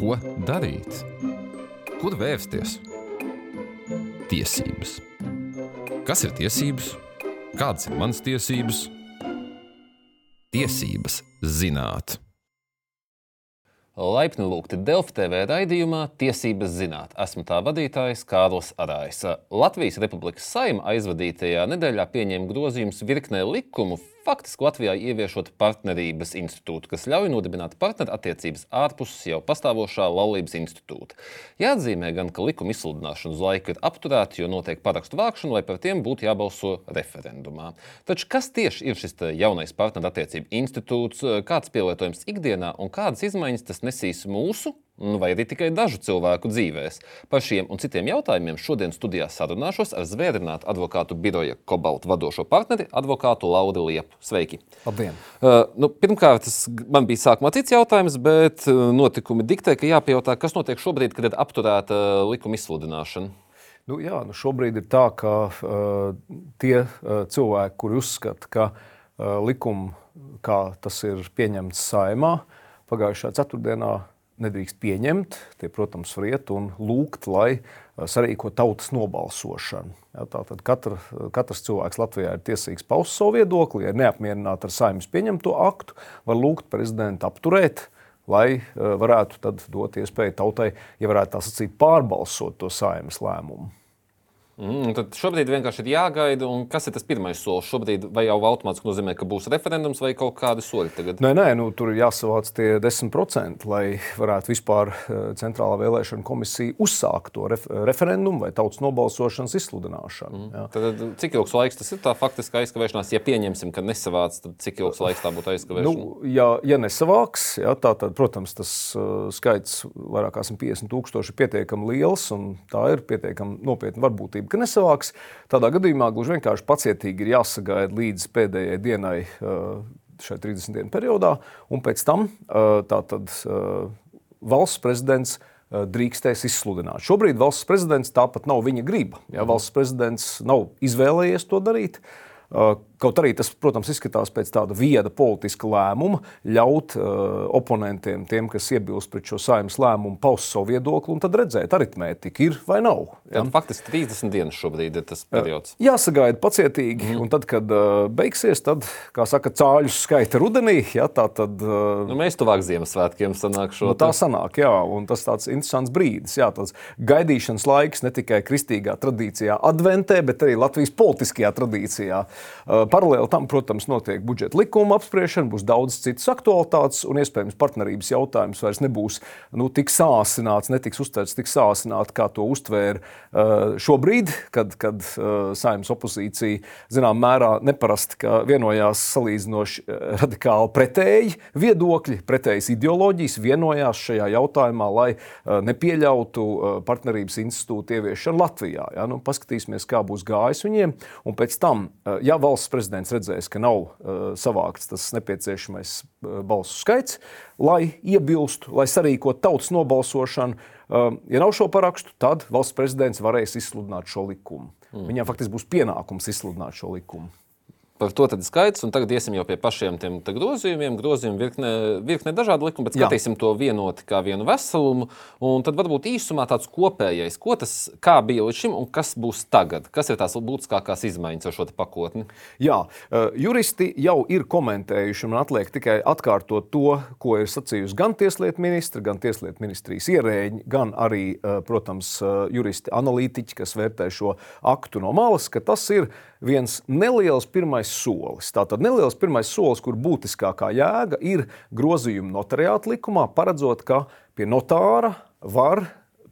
Ko darīt? Kur vērsties? Tiesības. Kas ir tiesības? Kādas ir manas tiesības? Tiesības zināt. Laipni lūgti Delfa TV raidījumā Tiesības zināt. Esmu tā vadītājs Kārlis Arājs. Latvijas Republikas saima aizvadītajā nedēļā pieņēma grozījumus virknē likumu, faktiski Latvijā ieviešot partnerības institūtu, kas ļauj nodibināt partnerattiecības ārpus jau pastāvošā laulības institūta. Jāatzīmē gan, ka likuma izsludināšana uz laiku ir apturēta, jo notiek parakstu vākšana, lai par tiem būtu jābalso referendumā. Taču kas tieši ir šis jaunais partnerattiecību institūts, kāds pielietojums ikdienā un kādas izmaiņas tas nesīs mūsu vai arī tikai dažu cilvēku dzīvēs. Par šiem un citiem jautājumiem šodien studijā sarunāšos ar zvērinātu advokātu biroja Kobalta vadošo partneri, advokātu Lauru Liepu. Sveiki! Labdien! Uh, nu, pirmkārt, tas man bija sākumā cits jautājums, bet uh, notikumi diktē, ka jāpajautā, kas notiek šobrīd, kad ir apturēta uh, likuma izsludināšana. Nu, jā, nu šobrīd ir tā, ka uh, tie uh, cilvēki, kuri uzskata, ka uh, likums, kā tas ir pieņemts saimā, pagājušā ceturtdienā nedrīkst pieņemt. Tie, protams, var iet un lūgt, lai sarīko tautas nobalsošanu. Ja, tātad katra, katrs cilvēks Latvijā ir tiesīgs paust savu viedokli. Ja ir neapmierināti ar saimnes pieņemto aktu, var lūgt prezidentu apturēt. Lai uh, varētu dot iespēju tautai, ja varētu tā sacīt, pārbalsot to saimnes lēmumu. Mm, tad šobrīd vienkārši ir jāgaida. Kas ir tas pirmais solis? Šobrīd vai jau automātiski nozīmē, ka būs referendums vai kaut kādi soļi tagad? Nē, nē nu, tur ir jāsavāc tie 10%, lai varētu vispār eh, Centrālā vēlēšana komisija uzsākt to ref referendumu vai tautas nobalsošanas izsludināšanu. Mm. Tad, cik ilgs laiks tas ir tā faktiski aizkavēšanās? Ja pieņemsim, ka nesavāc, tad cik ilgs laiks tā būtu aizkavēšana? Nu, ja, ja nesavāks, ja, tā, tad, protams, tas uh, skaits vairāk kā 150 tūkstoši ir pietiekami liels un tā ir pietiekami nopietna varbūtība ka nesavāks. Tādā gadījumā gluži vienkārši pacietīgi ir jāsagaida līdz pēdējai dienai uh, šai 30 dienu periodā, un pēc tam uh, tātad uh, valsts prezidents drīkstēs izsludināt. Šobrīd valsts prezidents tāpat nav viņa griba. Ja, valsts prezidents nav izvēlējies to darīt. Kaut arī tas, protams, izskatās pēc tāda vieda politiska lēmuma, ļaut uh, oponentiem, tiem, kas iebilst pret šo saimnes lēmumu, paust savu viedokli un tad redzēt, aritmētika ir vai nav. Ja? Tad faktiski 30 dienas šobrīd ir tas periods. Jāsagaida pacietīgi, mm. un tad, kad uh, beigsies, tad, kā saka, cāļu skaita rudenī, ja, tā tad. Uh, nu, mēs tuvāk Ziemassvētkiem sanāk šo. Nu, tā sanāk, jā, un tas tāds interesants brīdis, jā, tāds gaidīšanas laiks ne tikai kristīgā tradīcijā adventē, bet arī Latvijas politiskajā tradīcijā. Uh, Paralēli tam, protams, notiek budžeta likuma apspriešana, būs daudz citas aktualitātes, un iespējams partnerības jautājums vairs nebūs nu, tik sāsināts, netiks uztverts tik sāsināti, kā to uztvēra uh, šobrīd, kad, kad uh, saimnes opozīcija zināmā mērā neparasti vienojās salīdzinoši uh, radikāli pretēji viedokļi, pretējas ideoloģijas, vienojās šajā jautājumā, lai nepieļautu partnerības institūtu ieviešanu Latvijā. Ja? Nu, paskatīsimies, kā būs gājis viņiem, un pēc tam, ja valsts prezidents redzēs, ka nav uh, savākts tas nepieciešamais uh, balsu skaits, lai iebilstu, lai sarīkotu tautas nobalsošanu. Uh, ja nav šo parakstu, tad valsts prezidents varēs izsludināt šo likumu. Mm. Viņam faktiski būs pienākums izsludināt šo likumu. Par to tad skaidrs, un tagad iesim jau pie pašiem tiem grozījumiem. Grozījumi virkne, virkne dažādu likumu, bet skatīsim Jā. to vienoti kā vienu veselumu. Un tad varbūt īsumā tāds kopējais, ko tas bija līdz šim un kas būs tagad. Kas ir tās būtiskākās izmaiņas ar šo pakotni? Jā, juristi jau ir komentējuši, un atliek tikai atkārtot to, ko ir sacījusi gan Tieslietu ministra, gan Tieslietu ministrijas ierēģi, gan arī, protams, juristi analītiķi, kas vērtē šo aktu no malas, ka tas ir viens neliels pirmais solis. Tātad neliels pirmais solis, kur būtiskākā jēga ir grozījuma notariāta likumā, paredzot, ka pie notāra var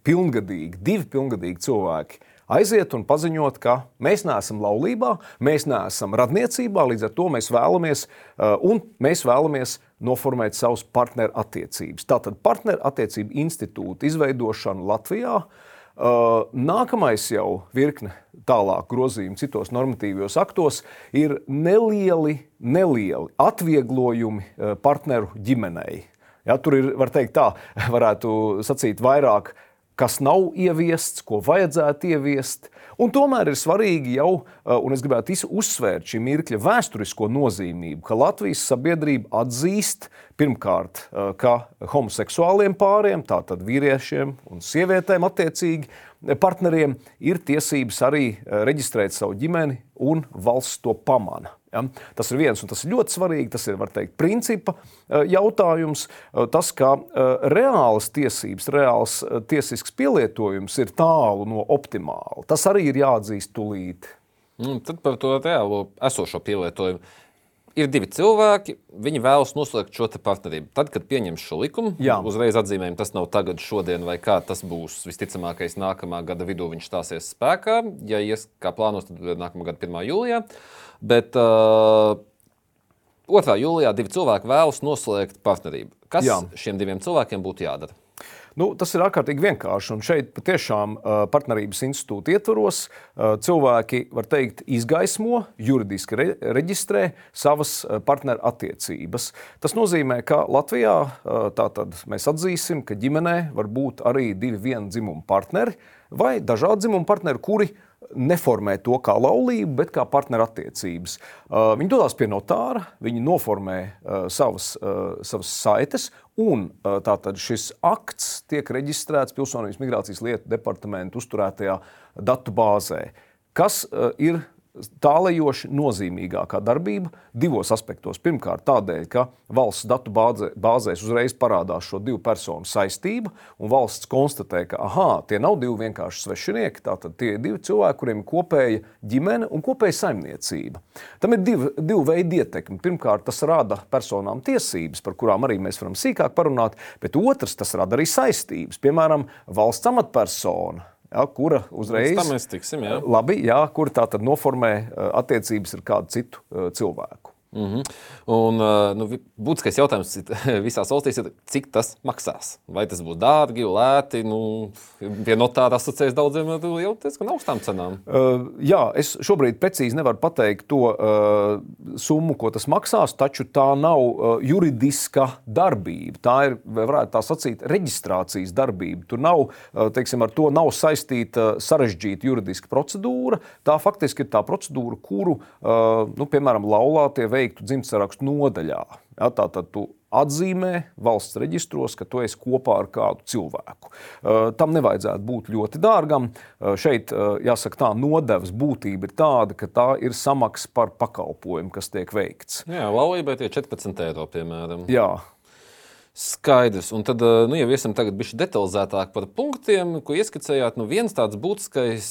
pilngadīgi, divi pilngadīgi cilvēki aiziet un paziņot, ka mēs neesam laulībā, mēs neesam radniecībā, līdz ar to mēs vēlamies, uh, un mēs vēlamies noformēt savus partneru attiecības. Tātad partneru attiecību institūta izveidošana Latvijā Uh, nākamais jau virkne tālāk grozījumi citos normatīvos aktos ir nelieli, nelieli atvieglojumi uh, partneru ģimenei. Ja, tur ir, var teikt tā, varētu sacīt vairāk kas nav ieviests, ko vajadzētu ieviest. Un tomēr ir svarīgi jau, un es gribētu uzsvērt šī mirkļa vēsturisko nozīmību, ka Latvijas sabiedrība atzīst pirmkārt, ka homoseksuāliem pāriem, tātad vīriešiem un sievietēm attiecīgi, partneriem ir tiesības arī reģistrēt savu ģimeni, un valsts to pamana. Ja? Tas ir viens, un tas ir ļoti svarīgi. Tas ir teikt, principa jautājums. Tas, ka reālas tiesības, reāls tiesisks pielietojums ir tālu no optimāla, tas arī ir jāatzīst tūlīt. Nu, tad par to reālo esošo pielietojumu ir divi cilvēki, viņi vēlas noslēgt šo partnerību. Tad, kad pieņems šo likumu, Jā. uzreiz atzīmējam, tas nav tagad, šodien vai kā tas būs. Visticamākais, nākamā gada vidū viņš stāsies spēkā. Ja ies kā plānos, tad nākamā gada 1. jūlijā. Bet uh, 2. jūlijā divi cilvēki vēlas noslēgt partnerību. Kas Jā. šiem diviem cilvēkiem būtu jādara? Nu, tas ir ārkārtīgi vienkārši. Un šeit patiešām partnerības institūta ietvaros cilvēki, var teikt, izgaismo, juridiski re reģistrē savas partneru attiecības. Tas nozīmē, ka Latvijā tātad mēs atzīsim, ka ģimenē var būt arī divi viena dzimuma partneri vai dažādi dzimuma partneri, kuri neformē to kā laulību, bet kā partnerattiecības. Uh, viņi dodas pie notāra, viņi noformē uh, savas, uh, savas saites, un tātad šis akts tiek reģistrēts Pilsonības migrācijas lietu departamentu uzturētajā datu bāzē, kas ir tālējoši nozīmīgākā darbība divos aspektos. Pirmkārt, tādēļ, ka valsts datu bāzē, bāzēs uzreiz parādās šo divu personu saistība, un valsts konstatē, ka aha, tie nav divi vienkārši svešinieki, tātad tie ir divi cilvēki, kuriem ir kopēja ģimene un kopēja saimniecība. Tam ir divi, divi veidi ietekmi. Pirmkārt, tas rada personām tiesības, par kurām arī mēs varam sīkāk parunāt, bet otrs, tas rada arī saistības. Piemēram, valsts amatpersona ja, kura uzreiz tam mēs tiksim. Jā. Labi, jā, kur tā tad noformē eh, attiecības ar kādu citu eh, cilvēku. Mm -hmm. Un, eh, nu, būtiskais jautājums visās valstīs ir, cik tas maksās. Vai tas būs dārgi, lēti? Nu, pie notāra asociējas daudziem jau diezgan augstām cenām. Uh, jā, es šobrīd precīzi nevaru pateikt to uh, summu, ko tas maksās, taču tā nav uh, juridiska darbība. Tā ir, varētu tā sacīt, reģistrācijas darbība. Tur nav, uh, teiksim, ar to nav saistīta sarežģīta juridiska procedūra. Tā faktiski ir tā procedūra, kuru, uh, nu, piemēram, laulātie veiktu dzimtsarakstu nodaļā. Ja, Tātad tu atzīmē valsts reģistros, ka tu esi kopā ar kādu cilvēku. Tam nevajadzētu būt ļoti dārgam. Šeit, jāsaka, tā nodevas būtība ir tāda, ka tā ir samaksa par pakalpojumu, kas tiek veikts. Jā, laulībai tie 14 eiro, piemēram. Jā. Skaidrs. Un tad, nu, ja esam tagad bijuši detalizētāk par punktiem, ko ieskicējāt, nu, viens tāds būtiskais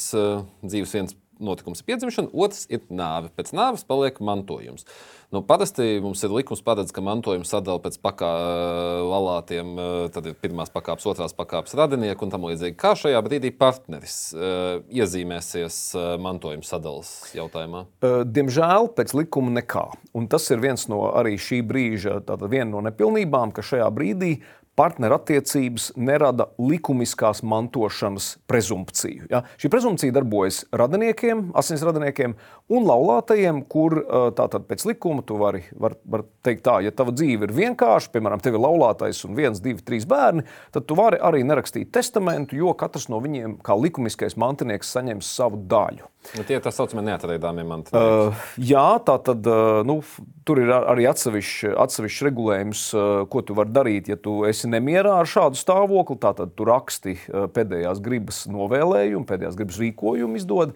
dzīves viens notikums ir piedzimšana, otrs ir nāve. Pēc nāves paliek mantojums. Nu, parasti mums ir likums paredz, ka mantojums sadala pēc pakāpiem, tad ir pirmās pakāpes, otrās pakāpes radinieku un tam līdzīgi. Kā šajā brīdī partneris uh, iezīmēsies uh, mantojuma sadalas jautājumā? Diemžēl pēc likuma nekā. Un tas ir viens no arī šī brīža, tātad viena no nepilnībām, ka šajā brīdī partnerattiecības nerada likumiskās mantošanas prezumpciju. Ja? Šī prezumpcija darbojas radiniekiem, asins radiniekiem un laulātajiem, kur tātad pēc likuma tu vari var, var teikt tā, ja tava dzīve ir vienkārša, piemēram, tev ir laulātais un viens, divi, trīs bērni, tad tu vari arī nerakstīt testamentu, jo katrs no viņiem kā likumiskais mantinieks saņems savu daļu. Nu, tie ir tā saucamie neatradāmie mantinieki. Uh, jā, tā tad uh, nu, tur ir arī atsevišķs atsevišķ regulējums, uh, ko tu vari darīt, ja tu esi nemierā ar šādu stāvokli. Tātad tu raksti uh, pēdējās gribas novēlējumu, pēdējās gribas rīkojumu izdod.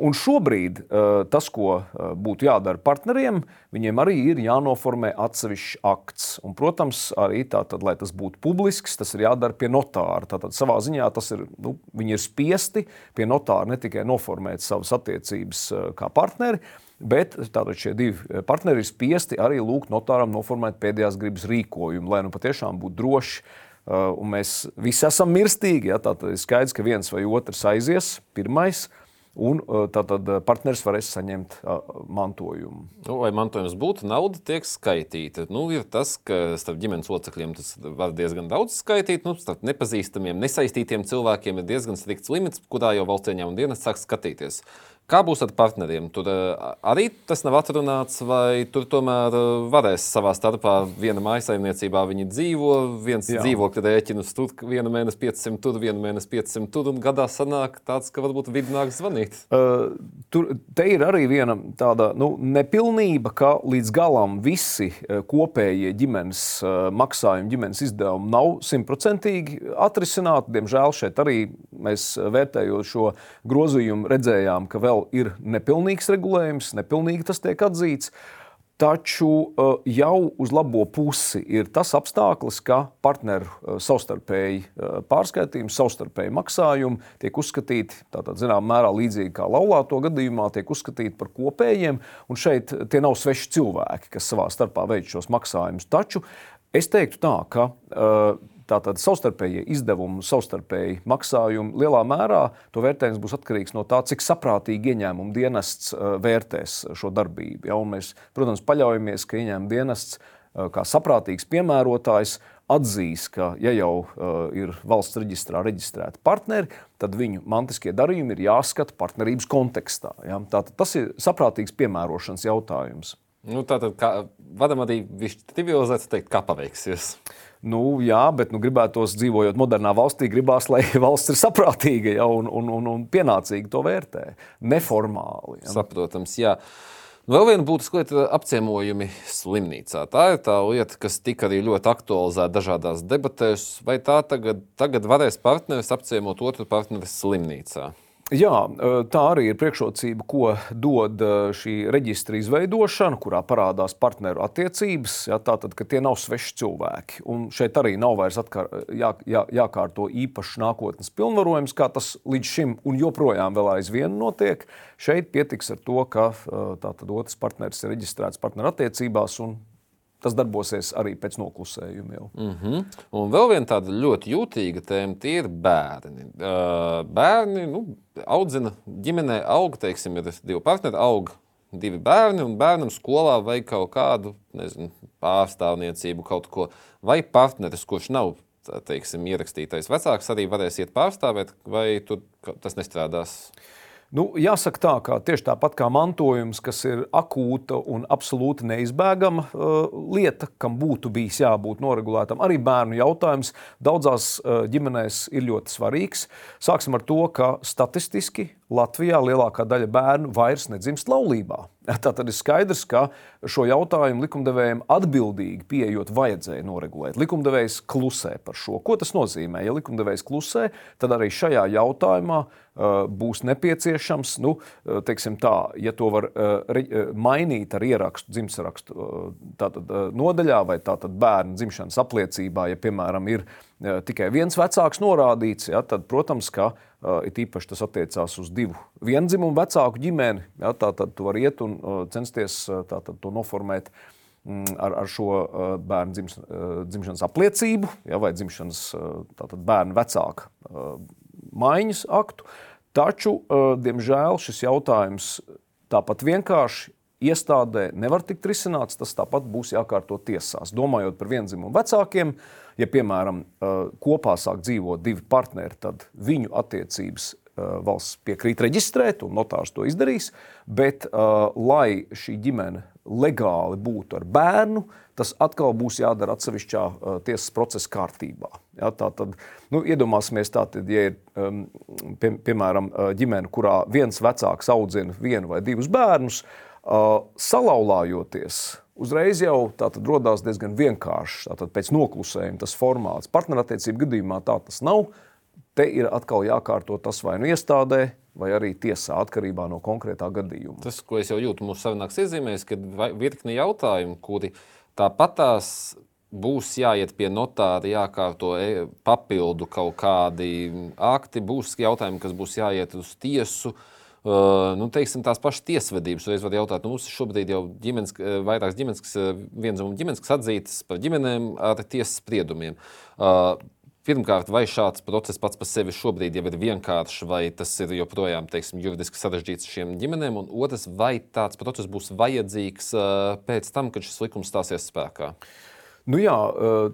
Un šobrīd uh, tas, ko uh, būtu jādara partneriem, viņiem arī ir jānoformē atsevišķs akts. Un, protams, arī tātad, lai tas būtu publisks, tas ir jādara pie notāra. Tātad savā ziņā tas ir, nu, viņi ir spiesti pie notāra ne tikai noformēt savas attiecības uh, kā partneri, Bet tātad šie divi partneri ir spiesti arī lūgt notāram noformēt pēdējās gribas rīkojumu, lai nu patiešām būtu droši. Un mēs visi esam mirstīgi. Ja, Tātad ir skaidrs, ka viens vai otrs aizies pirmais. Un tātad partneris varēs saņemt mantojumu. Nu, lai mantojums būtu, nauda tiek skaitīta. Nu, ir tas, ka starp ģimenes locekļiem tas var diezgan daudz skaitīt. Nu, starp nepazīstamiem, nesaistītiem cilvēkiem ir diezgan strikts limits, kurā jau valsts ieņēmuma dienas sāk skatīties Kā būs ar partneriem? Tur arī tas nav atrunāts, vai tur tomēr varēs savā starpā viena maisaimniecībā viņi dzīvo, viens Jā. dzīvokļa rēķinus tur, vienu mēnesi 500, tur vienu mēnesi 500, tur un gadā sanāk tāds, ka varbūt vidnāk zvanīt. Uh, tur ir arī viena tāda nu, nepilnība, ka līdz galam visi kopējie ģimenes maksājumi, ģimenes izdevumi nav simtprocentīgi atrisināti. Diemžēl šeit arī mēs vērtējot šo grozījumu redzējām, ka vēl vēl ir nepilnīgs regulējums, nepilnīgi tas tiek atzīts. Taču uh, jau uz labo pusi ir tas apstākļus, ka partneru uh, savstarpēji uh, pārskaitījumi, savstarpēji maksājumi tiek uzskatīti tādā zināmā mērā līdzīgi kā laulāto gadījumā, tiek uzskatīti par kopējiem. Un šeit tie nav sveši cilvēki, kas savā starpā veic šos maksājumus. Taču es teiktu tā, ka Tātad savstarpējie izdevumi, savstarpēji maksājumi lielā mērā to vērtējums būs atkarīgs no tā, cik saprātīgi ieņēmuma dienests uh, vērtēs šo darbību. Ja? Un mēs, protams, paļaujamies, ka ieņēmuma dienests uh, kā saprātīgs piemērotājs atzīs, ka, ja jau uh, ir valsts reģistrā reģistrēti partneri, tad viņu mantiskie darījumi ir jāskata partnerības kontekstā. Ja? Tātad tas ir saprātīgs piemērošanas jautājums. Nu, tātad, kā, vadam arī viņš civilizēts, teikt, kā paveiksies. Nu, jā, bet nu, gribētos dzīvojot modernā valstī, gribās, lai valsts ir saprātīga ja, un, un, un, un pienācīgi to vērtē. Neformāli. Ja. Saprotams, jā. Vēl viena būtiska lieta - apciemojumi slimnīcā. Tā ir tā lieta, kas tika arī ļoti aktualizēta dažādās debatēs. Vai tā tagad, tagad varēs partneris apciemot otru partneri slimnīcā? Jā, tā arī ir priekšrocība, ko dod šī reģistra izveidošana, kurā parādās partneru attiecības. Jā, tātad, ka tie nav sveši cilvēki. Un šeit arī nav vairs atkar, jā, jā, jākārto īpašs nākotnes pilnvarojums, kā tas līdz šim un joprojām vēl aizvien notiek. Šeit pietiks ar to, ka tātad otrs partneris ir reģistrēts partneru attiecībās un tas darbosies arī pēc noklusējuma. Jau. Mm -hmm. Un vēl viena tāda ļoti jūtīga tēma - tie ir bērni. Uh, bērni nu, audzina ģimenē, aug, teiksim, ir divi partneri, aug divi bērni, un bērnam skolā vajag kaut kādu nezinu, pārstāvniecību, kaut ko. Vai partneris, kurš nav teiksim, ierakstītais vecāks, arī varēs iet pārstāvēt, vai tas nestrādās? Nu, jāsaka tā, ka tieši tāpat kā mantojums, kas ir akūta un absolūti neizbēgama uh, lieta, kam būtu bijis jābūt noregulētam, arī bērnu jautājums daudzās uh, ģimenēs ir ļoti svarīgs. Sāksim ar to, ka statistiski Latvijā lielākā daļa bērnu vairs nedzimst laulībā. Tā tad ir skaidrs, ka šo jautājumu likumdevējiem atbildīgi pieejot vajadzēja noregulēt. Likumdevējs klusē par šo. Ko tas nozīmē? Ja likumdevējs klusē, tad arī šajā jautājumā uh, būs nepieciešams, nu, uh, teiksim tā, ja to var uh, mainīt ar ierakstu dzimšanas tātad, nodaļā vai tātad bērnu dzimšanas apliecībā, ja piemēram ir tikai viens vecāks norādīts, ja, tad, protams, ka uh, it īpaši tas attiecās uz divu vienzimumu vecāku ģimeni. Ja, tā tad tu vari iet un uh, censties uh, to noformēt mm, ar, ar šo uh, bērnu dzims, uh, dzimšanas apliecību ja, vai dzimšanas uh, bērnu vecāka uh, maiņas aktu. Taču, uh, diemžēl, šis jautājums tāpat vienkārši iestādē nevar tikt risināts. Tas tāpat būs jākārto tiesās. Domājot par vienzimumu vecākiem, uh, Ja, piemēram, kopā sāk dzīvot divi partneri, tad viņu attiecības valsts piekrīt reģistrēt, un notārs to izdarīs. Bet, lai šī ģimene legāli būtu ar bērnu, tas atkal būs jādara atsevišķā tiesas procesa kārtībā. Ja, tā tad, nu, iedomāsimies, tātad, ja ir pie, piemēram ģimene, kurā viens vecāks audzina vienu vai divus bērnus, salauzājoties uzreiz jau radās diezgan vienkāršs. Tātad pēc noklusējuma tas formāts. Partnerattiecību gadījumā tā tas nav. Te ir atkal jākārto tas vai nu iestādē, vai arī tiesā, atkarībā no konkrētā gadījuma. Tas, ko es jau jūtu, mūsu sarunāks iezīmēs, ka virkni jautājumu, kuri tāpatās būs jāiet pie notāra, jākārto e, papildu kaut kādi akti, būs jautājumi, kas būs jāiet uz tiesu. Uh, nu, teiksim, tās pašas tiesvedības. Es varu jautāt, nu, mums šobrīd jau ģimenes, vairākas ģimenes, viens un ģimenes, kas atzītas par ģimenēm ar tiesas spriedumiem. Uh, Pirmkārt, vai šāds process pats par sevi šobrīd jau ir vienkāršs, vai tas ir joprojām teiksim, juridiski sarežģīts šiem ģimenēm, un otrs, vai tāds process būs vajadzīgs uh, pēc tam, kad šis likums stāsies spēkā? Nu jā,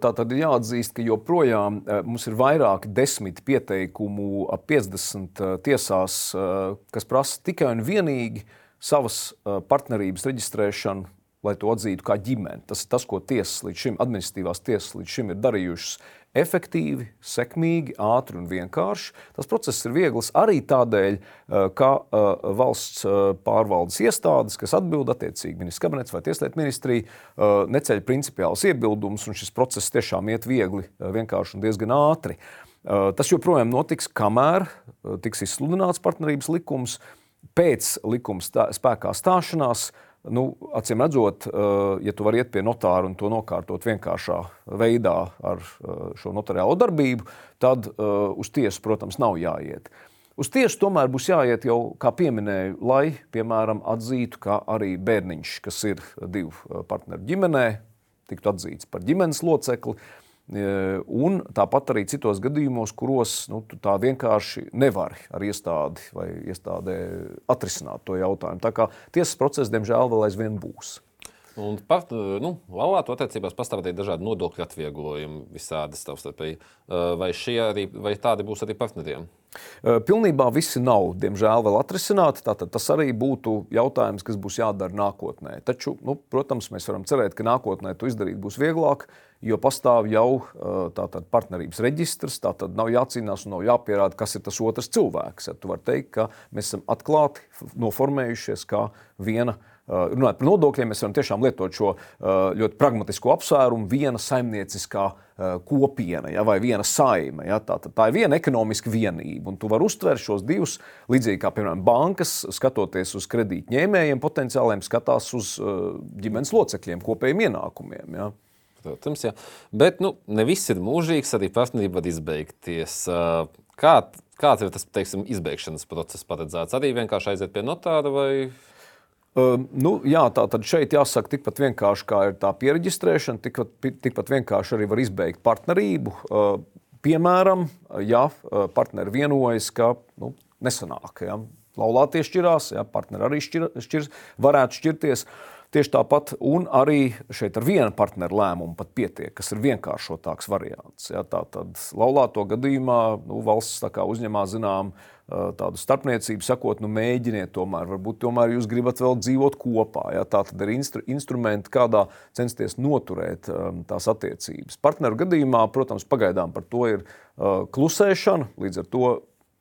tā tad ir jāatzīst, ka joprojām mums ir vairāki desmit pieteikumu ap 50 tiesās, kas prasa tikai un vienīgi savas partnerības reģistrēšanu, lai to atzītu kā ģimeni. Tas ir tas, ko tiesas līdz šim, administratīvās tiesas līdz šim ir darījušas efektīvi, sekmīgi, ātri un vienkārši. Tas process ir viegls arī tādēļ, eh, ka eh, valsts eh, pārvaldes iestādes, kas atbild attiecīgi ministrs kabinets vai tieslietu ministrija, neceļ principiāls iebildumus, un šis process tiešām iet viegli, vienkārši un diezgan ātri. Tas joprojām notiks, kamēr tiks izsludināts partnerības likums. Pēc likuma spēkā stāšanās uh, Nu, acīm redzot, eh, ja tu vari iet pie notāra un to nokārtot vienkāršā veidā ar eh, šo notariālo darbību, tad eh, uz tiesu, protams, nav jāiet. Uz tiesu tomēr būs jāiet jau, kā pieminēju, lai, piemēram, atzītu, ka arī bērniņš, kas ir divu partneru ģimenē, tiktu atzīts par ģimenes locekli. Un tāpat arī citos gadījumos, kuros nu, tā vienkārši nevar ar iestādi vai iestādē atrisināt to jautājumu. Tā kā tiesas process, diemžēl, vēl aizvien būs. Un pat nu, laulāto attiecībās pastāv arī dažādi nodokļu atvieglojumi, visādi savstarpēji. Vai, arī, vai tādi būs arī partneriem? Pilnībā visi nav, diemžēl, vēl atrisināti. Tātad tas arī būtu jautājums, kas būs jādara nākotnē. Taču, nu, protams, mēs varam cerēt, ka nākotnē to izdarīt būs vieglāk, jo pastāv jau tātad, partnerības reģistrs. Tātad nav jācīnās un nav jāpierāda, kas ir tas otrs cilvēks. Tu vari teikt, ka mēs esam atklāti noformējušies kā viena. Runājot par nodokļiem, mēs varam tiešām lietot šo ļoti pragmatisko apsvērumu, viena saimnieciskā kopiena ja, vai viena saime. Ja, tā, tā ir viena ekonomiska vienība, un tu vari uztvert šos divus, līdzīgi kā piemēram bankas, skatoties uz kredītņēmējiem, potenciāliem skatās uz ģimenes locekļiem, kopējiem ienākumiem. Ja. Protams, jā. Bet nu, ne viss ir mūžīgs, arī partnerība var izbeigties. Kā, kāds ir tas teiksim, izbeigšanas process paredzēts? Arī vienkārši aiziet pie notāra vai? Uh, nu, jā, tā tad šeit jāsaka tikpat vienkārši, kā ir tā pieregistrēšana, tikpat, tikpat vienkārši arī var izbeigt partnerību. Uh, piemēram, ja partneri vienojas, ka nu, nesanāk, ja, laulātie šķirās, ja partneri arī šķir, šķir, varētu šķirties. Uh, Tieši tāpat, arī šeit ar vienu partneru lēmumu pat pietiek, kas ir vienkāršotāks variants. Ja, tā tad laulāto gadījumā nu, valsts uzņemās zinām tādu starpniecību, sakot, nu, mēģiniet tomēr, varbūt tomēr jūs gribat vēl dzīvot kopā. Ja, tā tad ir instru, instrumenti, kādā censties noturēt um, tās attiecības. Partneru gadījumā, protams, pagaidām par to ir uh, klusēšana, līdz ar to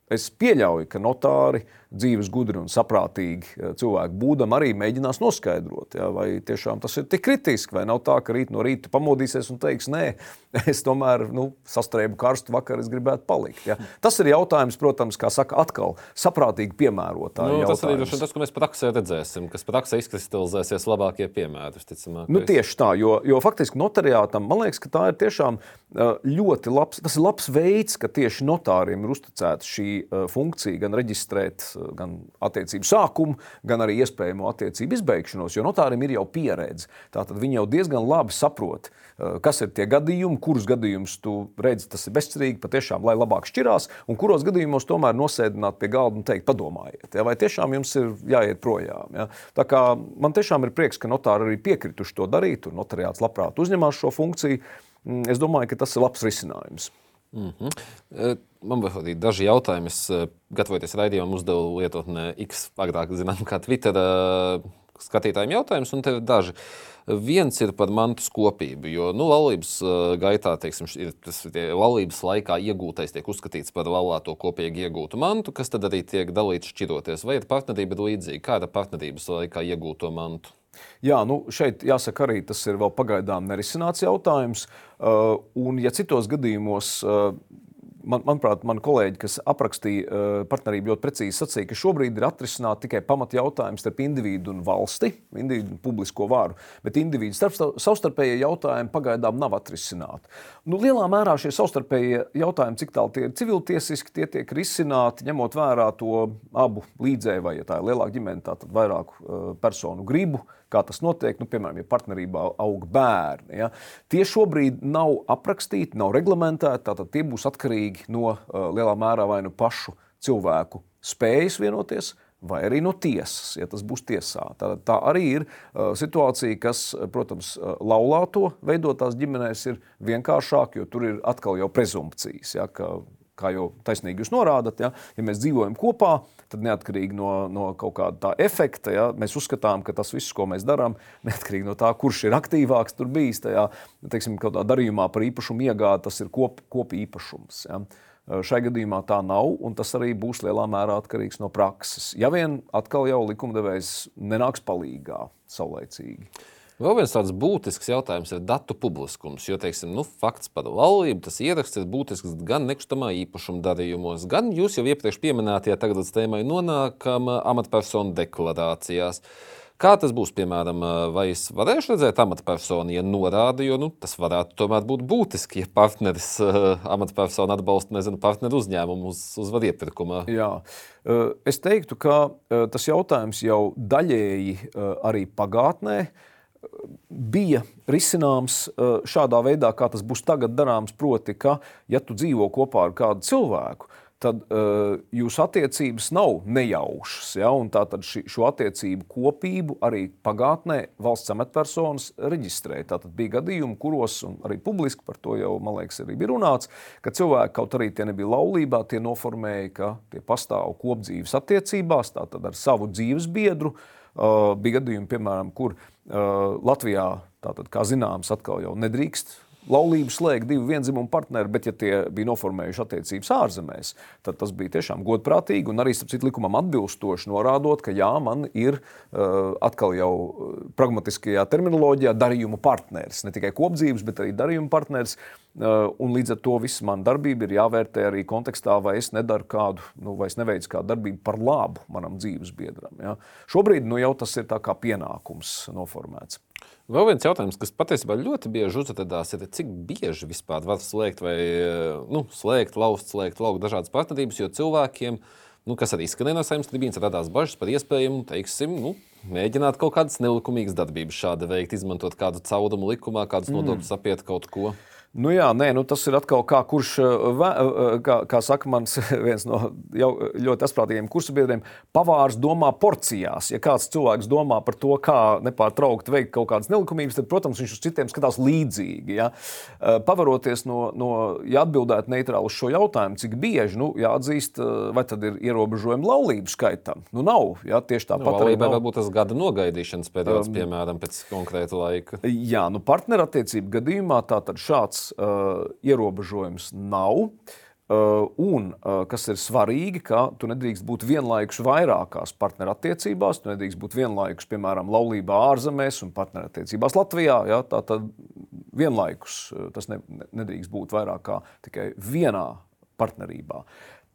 Es pieļauju, ka notāri, dzīves gudri un saprātīgi eh, cilvēki būdam, arī mēģinās noskaidrot, ja, vai tiešām tas ir tik kritiski, vai nav tā, ka rīt no rīta pamodīsies un teiks, nē, es tomēr nu, sastrēbu karstu vakar, es gribētu palikt. Ja. Tas ir jautājums, protams, kā saka, atkal saprātīgi piemērotā. Nu, tas arī ir tas, ko mēs praksē redzēsim, kas praksē izkristalizēsies labākie piemēri. Nu, tieši tā, jo, jo faktiski notariātam, man liekas, ka tā ir tiešām eh, ļoti labs, tas ir labs veids, ka tieši notāriem ir uzticēta šī Eh, funkcija gan reģistrēt gan attiecību sākumu, gan arī iespējamo attiecību izbeigšanos, jo notārim ir jau pieredze. Tātad viņi jau diezgan labi saprot, eh, kas ir tie gadījumi, kurus gadījumus tu redzi, tas ir bezcerīgi, patiešām, lai labāk šķirās, un kuros gadījumos tomēr nosēdināt pie galda un teikt, padomājiet, ja, vai tiešām jums ir jāiet projām. Ja. Tā kā man tiešām ir prieks, ka notāri arī piekrituši to darīt, un notariāts labprāt uzņemās šo funkciju. Mm, es domāju, ka tas ir labs risinājums. Mm -hmm. Man bija arī daži jautājumi. Es eh, gatavoties raidījumam, uzdevu lietotnē X, agrāk zinām, kā Twitter eh, skatītājiem jautājumus, un te ir daži. Viens ir par mantas kopību, jo nu, laulības gaitā, teiksim, ir tas laulības laikā iegūtais tiek uzskatīts par laulāto kopīgi iegūtu mantu, kas tad arī tiek dalīts šķiroties. Vai ir partnerība līdzīga? Kā ir partnerības laikā iegūto mantu? Jā, nu šeit jāsaka, arī tas ir vēl pagaidām nerisināts jautājums. Uh, un, ja citos gadījumos uh, man, manuprāt, mani kolēģi, kas aprakstīja uh, partnerību, ļoti precīzi sacīja, ka šobrīd ir atrisināts tikai pamatjautājums starp individu un valsti, individu un publisko varu, bet individu starp, savstarpējie jautājumi pagaidām nav atrisināti. Nu, lielā mērā šie savstarpējie jautājumi, cik tālu tie ir civiltiesiski, tie tiek risināti, ņemot vērā to abu līdzēju, vai ja tā ir lielāka ģimene, tad vairāku uh, personu gribu kā tas notiek, nu, piemēram, ja partnerībā aug bērni. Ja, tie šobrīd nav aprakstīti, nav reglamentēti, tātad tie būs atkarīgi no uh, lielā mērā vai nu pašu cilvēku spējas vienoties, vai arī no tiesas, ja tas būs tiesā. Tā, tā arī ir uh, situācija, kas, protams, laulāto veidotās ģimenēs ir vienkāršāk, jo tur ir atkal jau prezumpcijas. Ja, ka, kā jau taisnīgi jūs norādat, ja, ja mēs dzīvojam kopā, tad neatkarīgi no, no kaut kāda tā efekta, ja, mēs uzskatām, ka tas viss, ko mēs darām, neatkarīgi no tā, kurš ir aktīvāks tur bijis tajā teiksim, darījumā par īpašumu iegādi, tas ir kop, kopīpašums. Ja. Šai gadījumā tā nav, un tas arī būs lielā mērā atkarīgs no prakses. Ja vien atkal jau likumdevējs nenāks palīdzīgā saulēcīgi. Vēl viens tāds būtisks jautājums ir datu publiskums. Jo, teiksim, nu, fakts par laulību, tas ieraksts ir būtisks gan nekustamā īpašuma darījumos, gan jūs jau iepriekš pieminētajā tagad tēmai nonākam amatpersonu deklarācijās. Uh, Kā tas būs, piemēram, vai es varēšu redzēt amatpersonu, ja norāda, jo nu, tas varētu tomēr būt būtiski, ja partneris amatpersonu atbalsta, nezinu, partneru uzņēmumu uz, uz varu iepirkumā. Jā. Es teiktu, ka tas jautājums jau daļēji arī pagātnē bija risināms šādā veidā, kā tas būs tagad darāms. Proti, ka, ja tu dzīvo kopā ar kādu cilvēku, tad uh, jūsu attiecības nav nejaušas. Ja? Tātad ši, šo attiecību kopību arī pagātnē valsts amatpersonas reģistrēja. Tātad bija gadījumi, kuros arī publiski par to jau, man liekas, arī bija runāts, ka cilvēki, kaut arī tie nebija laulībā, tie noformēja, ka tie pastāv kopdzīves attiecībās, tātad ar savu dzīves biedru. Uh, bija gadījumi, piemēram, kur uh, Latvijā, tātad, kā zināms, atkal jau nedrīkst laulību slēgt divu vienzimumu partneri, bet ja tie bija noformējuši attiecības ārzemēs, tad tas bija tiešām godprātīgi un arī citu likumam atbilstoši norādot, ka jā, man ir uh, atkal jau uh, pragmatiskajā terminoloģijā darījuma partneris, ne tikai kopdzīves, bet arī darījuma partneris. Uh, un līdz ar to viss man darbība ir jāvērtē arī kontekstā, vai es nedaru kādu, nu, vai es neveicu kādu darbību par labu manam dzīves biedram. Ja? Šobrīd nu, jau tas ir kā pienākums noformēts. Vēl viens jautājums, kas patiesībā ļoti bieži uzvedās, ir, cik bieži vispār var slēgt, vai nu, slēgt, laust, slēgt, laukt dažādas partnerības, jo cilvēkiem, nu, kas arī izskanēja no saimnes tribīnas, radās bažas par iespējamu, teiksim, nu, mēģināt kaut kādas nelikumīgas darbības šādi veikt, izmantot kādu caurumu likumā, kādus mm. nodokļus apiet kaut ko. Nu jā, nē, nu tas ir atkal kā, kurš, eh, eh, kā, kā saka mans viens no ļoti asprātīgiem kursabiedriem, pavārs domā porcijās. Ja kāds cilvēks domā par to, kā nepārtraukti veikt kaut kādas nelikumības, tad, protams, viņš uz citiem skatās līdzīgi. Ja? Eh, pavaroties no, no ja atbildēt neitrāli uz šo jautājumu, cik bieži, nu, jāatzīst, vai tad ir ierobežojumi laulību skaitam. Nu nav, ja? tieši tāpat nu, arī. Varbūt tas gada nogaidīšanas periods, um, piemēram, pēc konkrēta laika. Jā, nu partnerattiecību gadījumā tātad šāds uh, ierobežojums nav. Uh, un uh, kas ir svarīgi, ka tu nedrīkst būt vienlaikus vairākās partnerattiecībās. Tu nedrīkst būt vienlaikus, piemēram, laulībā ārzemēs un partnerattiecībās Latvijā. Ja, tā tad vienlaikus uh, tas ne, nedrīkst būt vairāk kā tikai vienā partnerībā.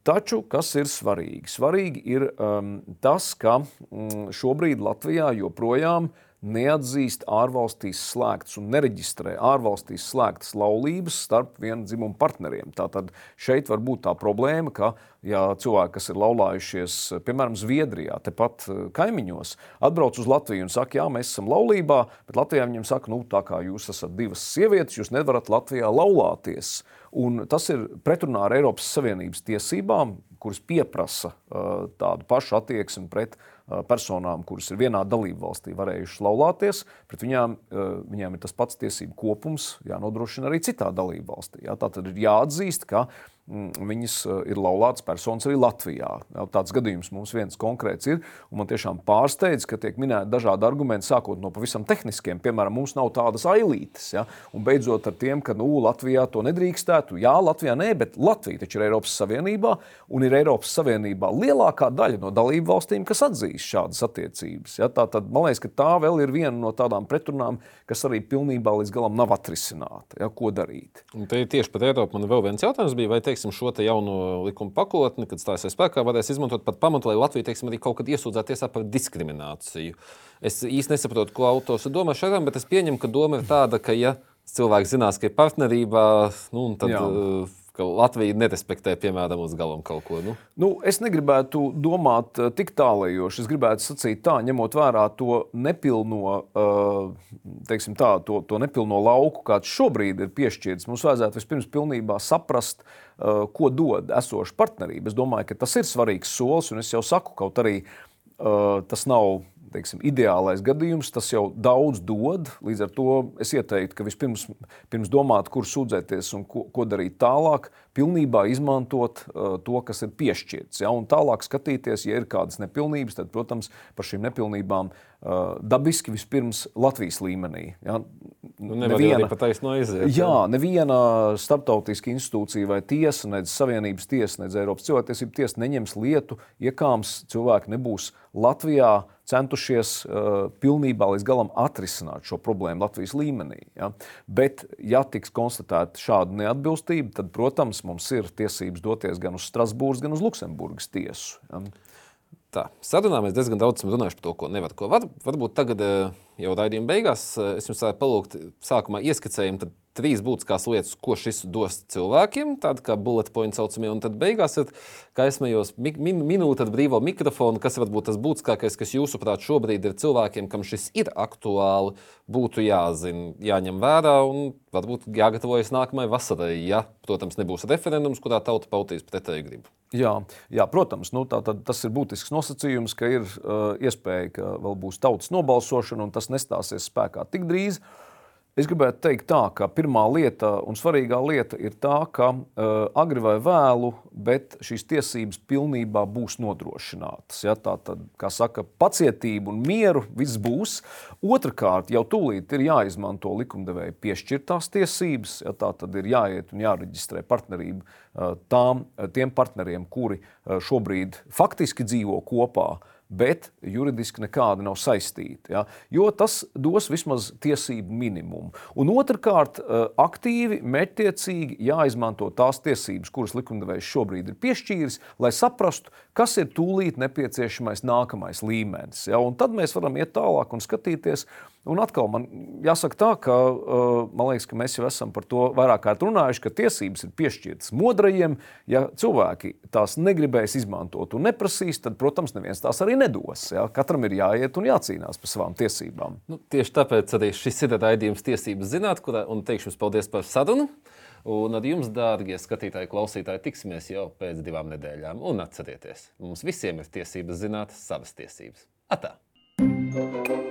Taču, kas ir svarīgi? Svarīgi ir um, tas, ka mm, šobrīd Latvijā joprojām uh, neatzīst ārvalstīs slēgtas un nereģistrē ārvalstīs slēgtas laulības starp vienu dzimumu partneriem. Tātad šeit var būt tā problēma, ka ja cilvēki, kas ir laulājušies, piemēram, Zviedrijā, tepat eh, kaimiņos, atbrauc uz Latviju un saka, jā, mēs esam laulībā, bet Latvijā viņiem saka, nu, tā kā jūs esat divas sievietes, jūs nevarat Latvijā laulāties. Un tas ir pretrunā ar Eiropas Savienības tiesībām, kuras pieprasa uh, tādu pašu attieksmi pret uh, personām, kuras ir vienā dalību valstī varējušas laulāties, pret viņām, viņām ir tas pats tiesību kopums jānodrošina arī citā dalību valstī. Jā. Tā tad ir jāatzīst, ka viņas eh, ir laulātas personas arī Latvijā. Tāds gadījums mums viens konkrēts ir. Man tiešām pārsteidz, ka tiek minēti dažādi argumenti, sākot no pavisam tehniskiem. Piemēram, mums nav tādas ailītes. Ja? Un beidzot ar tiem, ka nu, Latvijā to nedrīkstētu. Jā, Latvijā nē, bet Latvija taču ir Eiropas Savienībā un ir Eiropas Savienībā lielākā daļa no dalību valstīm, kas atzīst šādas attiecības. Ja? Tā tad man liekas, ka tā vēl ir viena no tādām pretrunām, kas arī pilnībā līdz galam nav atrisināta. Ja? Ko darīt? Un te tieši par Eiropu man vēl viens jautājums bija. Vai teiksim, šo te jauno likuma pakotni, kad stāsies spēkā, varēs izmantot par pamatu, lai Latvija teiksim, arī kaut kad iesūdzētu tiesā par diskrimināciju. Es īsti nesaprotu, ko autors domā šeit, bet es pieņemu, ka doma ir tāda, ka, ja cilvēks zinās, ka ir partnerībā, nu, tad Jā. Uh, ka Latvija nerespektē, piemēram, uz galam kaut ko. Nu? Nu, es negribētu domāt uh, tik tālējoši. Es gribētu sacīt tā, ņemot vērā to nepilno, uh, teiksim tā, to, to nepilno lauku, kāds šobrīd ir piešķirts. Mums vajadzētu vispirms pilnībā saprast, uh, ko dod esoša partnerība. Es domāju, ka tas ir svarīgs solis, un es jau saku, kaut arī tas nav teiksim, ideālais gadījums, tas jau daudz dod. Līdz ar to es ieteiktu, ka vispirms pirms domāt, kur sūdzēties un ko, ko darīt tālāk, pilnībā izmantot uh, to, kas ir piešķirts. Ja? Un tālāk skatīties, ja ir kādas nepilnības, tad, protams, par šīm nepilnībām uh, dabiski vispirms Latvijas līmenī. Ja? Nu, neviena pataisno aiziet. Jā, jā, neviena starptautiska institūcija vai tiesa, nedz Savienības tiesa, nedz Eiropas cilvēktiesību tiesa neņems lietu, iekāms cilvēki nebūs Latvijā centušies uh, pilnībā līdz galam atrisināt šo problēmu Latvijas līmenī. Ja? Bet, ja tiks konstatēta šāda neatbilstība, tad, protams, mums ir tiesības doties gan uz Strasbūras, gan uz Luksemburgas tiesu. Tā, sarunā mēs diezgan daudz esam runājuši par to, ko nevar. Ko var. Varbūt tagad, jau raidījuma beigās, es jums varētu palūgt sākumā ieskicējumu trīs būtiskās lietas, ko šis dos cilvēkiem, tāda kā bullet point saucamie, un tad beigās, ir, kā es smējos, min, minūte brīvo mikrofonu, kas varbūt tas būtiskākais, kas jūsuprāt šobrīd ir cilvēkiem, kam šis ir aktuāli, būtu jāzina, jāņem vērā un varbūt jāgatavojas nākamajai vasarai, ja, protams, nebūs referendums, kurā tauta pautīs pretēju gribu. Jā, jā, protams, nu, tā, tā, tas ir būtisks nosacījums, ka ir uh, iespēja, ka vēl būs tautas nobalsošana, un tas nestāsies spēkā tik drīz. Es gribētu teikt, tā, ka pirmā lieta un svarīgā lieta ir tā, ka uh, agri vai vēlu, bet šīs tiesības pilnībā būs nodrošinātas. Ja, tā tad, kā saka, pacietība un mieru viss būs. Otrakārt, jau tūlīt ir jāizmanto likumdevēja piešķirtās tiesības. Ja, tā tad ir jāiet un jāreģistrē partnerība tām, tiem partneriem, kuri šobrīd faktiski dzīvo kopā bet juridiski nekādi nav saistīti. Ja? Jo tas dos vismaz tiesību minimumu. Un otrkārt, aktīvi, mērķtiecīgi jāizmanto tās tiesības, kuras likumdevējs šobrīd ir piešķīris, lai saprastu, kas ir tūlīt nepieciešamais nākamais līmenis. Ja? Un tad mēs varam iet tālāk un skatīties, Un atkal man jāsaka tā, ka uh, man liekas, ka mēs jau esam par to vairāk kārt runājuši, ka tiesības ir piešķirtas modrajiem. Ja cilvēki tās negribēs izmantot un neprasīs, tad, protams, neviens tās arī nedos. Ja? Katram ir jāiet un jācīnās par savām tiesībām. Nu, tieši tāpēc arī šis ir raidījums Tiesības zināt, kurā un teikšu jums paldies par sarunu. Un ar jums, dārgie skatītāji, klausītāji, tiksimies jau pēc divām nedēļām. Un atcerieties, mums visiem ir tiesības zināt savas tiesības. Atā! thank you